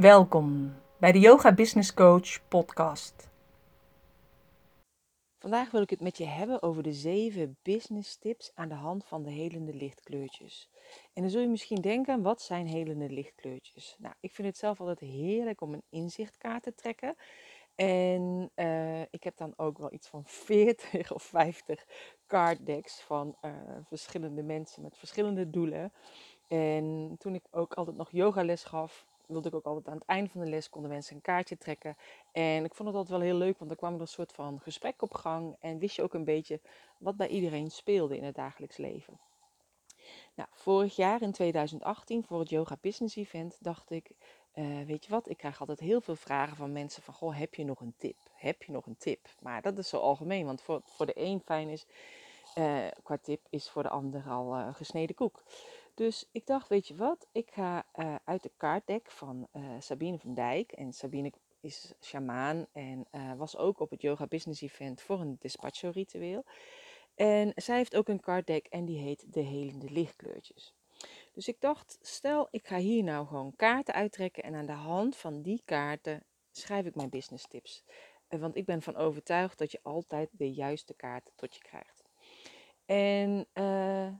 Welkom bij de Yoga Business Coach podcast. Vandaag wil ik het met je hebben over de zeven business tips aan de hand van de helende lichtkleurtjes. En dan zul je misschien denken, wat zijn helende lichtkleurtjes? Nou, ik vind het zelf altijd heerlijk om een inzichtkaart te trekken. En uh, ik heb dan ook wel iets van 40 of 50 card decks van uh, verschillende mensen met verschillende doelen. En toen ik ook altijd nog yogales gaf, wilde ik ook altijd aan het einde van de les konden mensen een kaartje trekken. En ik vond het altijd wel heel leuk, want er kwam er een soort van gesprek op gang. En wist je ook een beetje wat bij iedereen speelde in het dagelijks leven. Nou, vorig jaar in 2018 voor het Yoga Business Event dacht ik, uh, weet je wat, ik krijg altijd heel veel vragen van mensen van, goh, heb je nog een tip? Heb je nog een tip? Maar dat is zo algemeen, want voor, voor de een fijn is, uh, qua tip is voor de ander al uh, gesneden koek. Dus ik dacht, weet je wat, ik ga uh, uit de kaartdek van uh, Sabine van Dijk. En Sabine is shamaan en uh, was ook op het Yoga Business Event voor een despacho ritueel. En zij heeft ook een kaartdek en die heet De Helende Lichtkleurtjes. Dus ik dacht, stel ik ga hier nou gewoon kaarten uittrekken en aan de hand van die kaarten schrijf ik mijn business tips. Want ik ben van overtuigd dat je altijd de juiste kaart tot je krijgt. En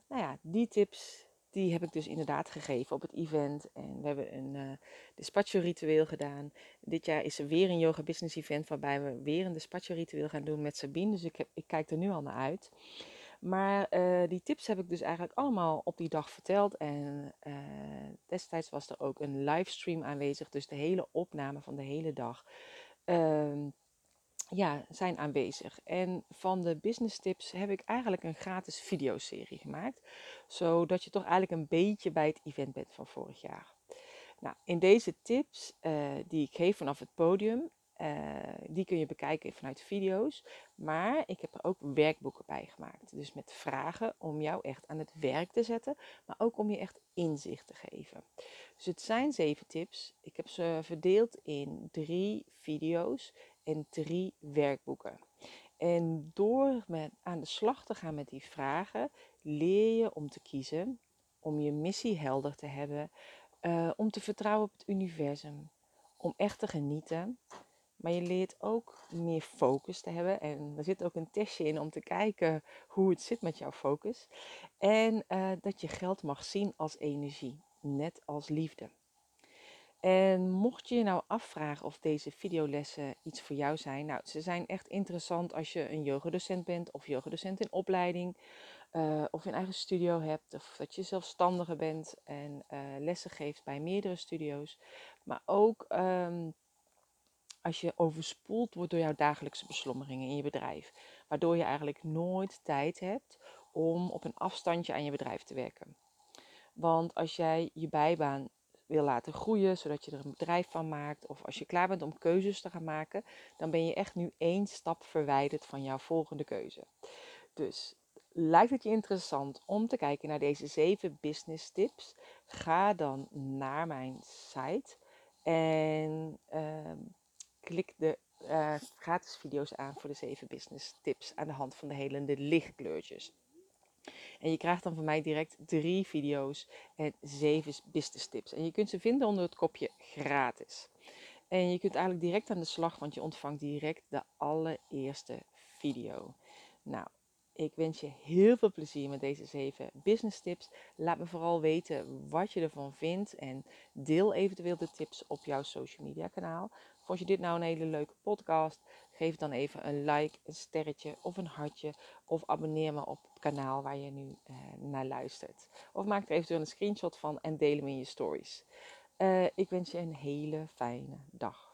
nou ja, die tips die heb ik dus inderdaad gegeven op het event. En we hebben een uh, despacho ritueel gedaan. Dit jaar is er weer een yoga business event waarbij we weer een despacho ritueel gaan doen met Sabine. Dus ik, ik kijk er nu al naar uit. Maar uh, die tips heb ik dus eigenlijk allemaal op die dag verteld. En uh, destijds was er ook een livestream aanwezig. Dus de hele opname van de hele dag. Uh, ja, zijn aanwezig. En van de business tips heb ik eigenlijk een gratis videoserie gemaakt. Zodat je toch eigenlijk een beetje bij het event bent van vorig jaar. Nou, in deze tips uh, die ik geef vanaf het podium, uh, die kun je bekijken vanuit video's. Maar ik heb er ook werkboeken bij gemaakt. Dus met vragen om jou echt aan het werk te zetten, maar ook om je echt inzicht te geven. Dus het zijn zeven tips. Ik heb ze verdeeld in drie video's en drie werkboeken. En door met, aan de slag te gaan met die vragen, leer je om te kiezen, om je missie helder te hebben, uh, om te vertrouwen op het universum, om echt te genieten. Maar je leert ook meer focus te hebben. En er zit ook een testje in om te kijken hoe het zit met jouw focus. En uh, dat je geld mag zien als energie, net als liefde. En mocht je je nou afvragen of deze videolessen iets voor jou zijn, nou, ze zijn echt interessant als je een yogadocent bent of yogadocent in opleiding, uh, of een eigen studio hebt, of dat je zelfstandige bent en uh, lessen geeft bij meerdere studio's. Maar ook um, als je overspoeld wordt door jouw dagelijkse beslommeringen in je bedrijf, waardoor je eigenlijk nooit tijd hebt om op een afstandje aan je bedrijf te werken. Want als jij je bijbaan wil laten groeien, zodat je er een bedrijf van maakt, of als je klaar bent om keuzes te gaan maken, dan ben je echt nu één stap verwijderd van jouw volgende keuze. Dus lijkt het je interessant om te kijken naar deze zeven business tips? Ga dan naar mijn site en uh, klik de uh, gratis video's aan voor de zeven business tips aan de hand van de helende lichtkleurtjes. En je krijgt dan van mij direct drie video's en zeven business tips. En je kunt ze vinden onder het kopje gratis. En je kunt eigenlijk direct aan de slag, want je ontvangt direct de allereerste video. Nou, ik wens je heel veel plezier met deze zeven business tips. Laat me vooral weten wat je ervan vindt en deel eventueel de tips op jouw social media kanaal. Vond je dit nou een hele leuke podcast? Geef dan even een like, een sterretje of een hartje. Of abonneer me op het kanaal waar je nu uh, naar luistert. Of maak er eventueel een screenshot van en deel hem in je stories. Uh, ik wens je een hele fijne dag.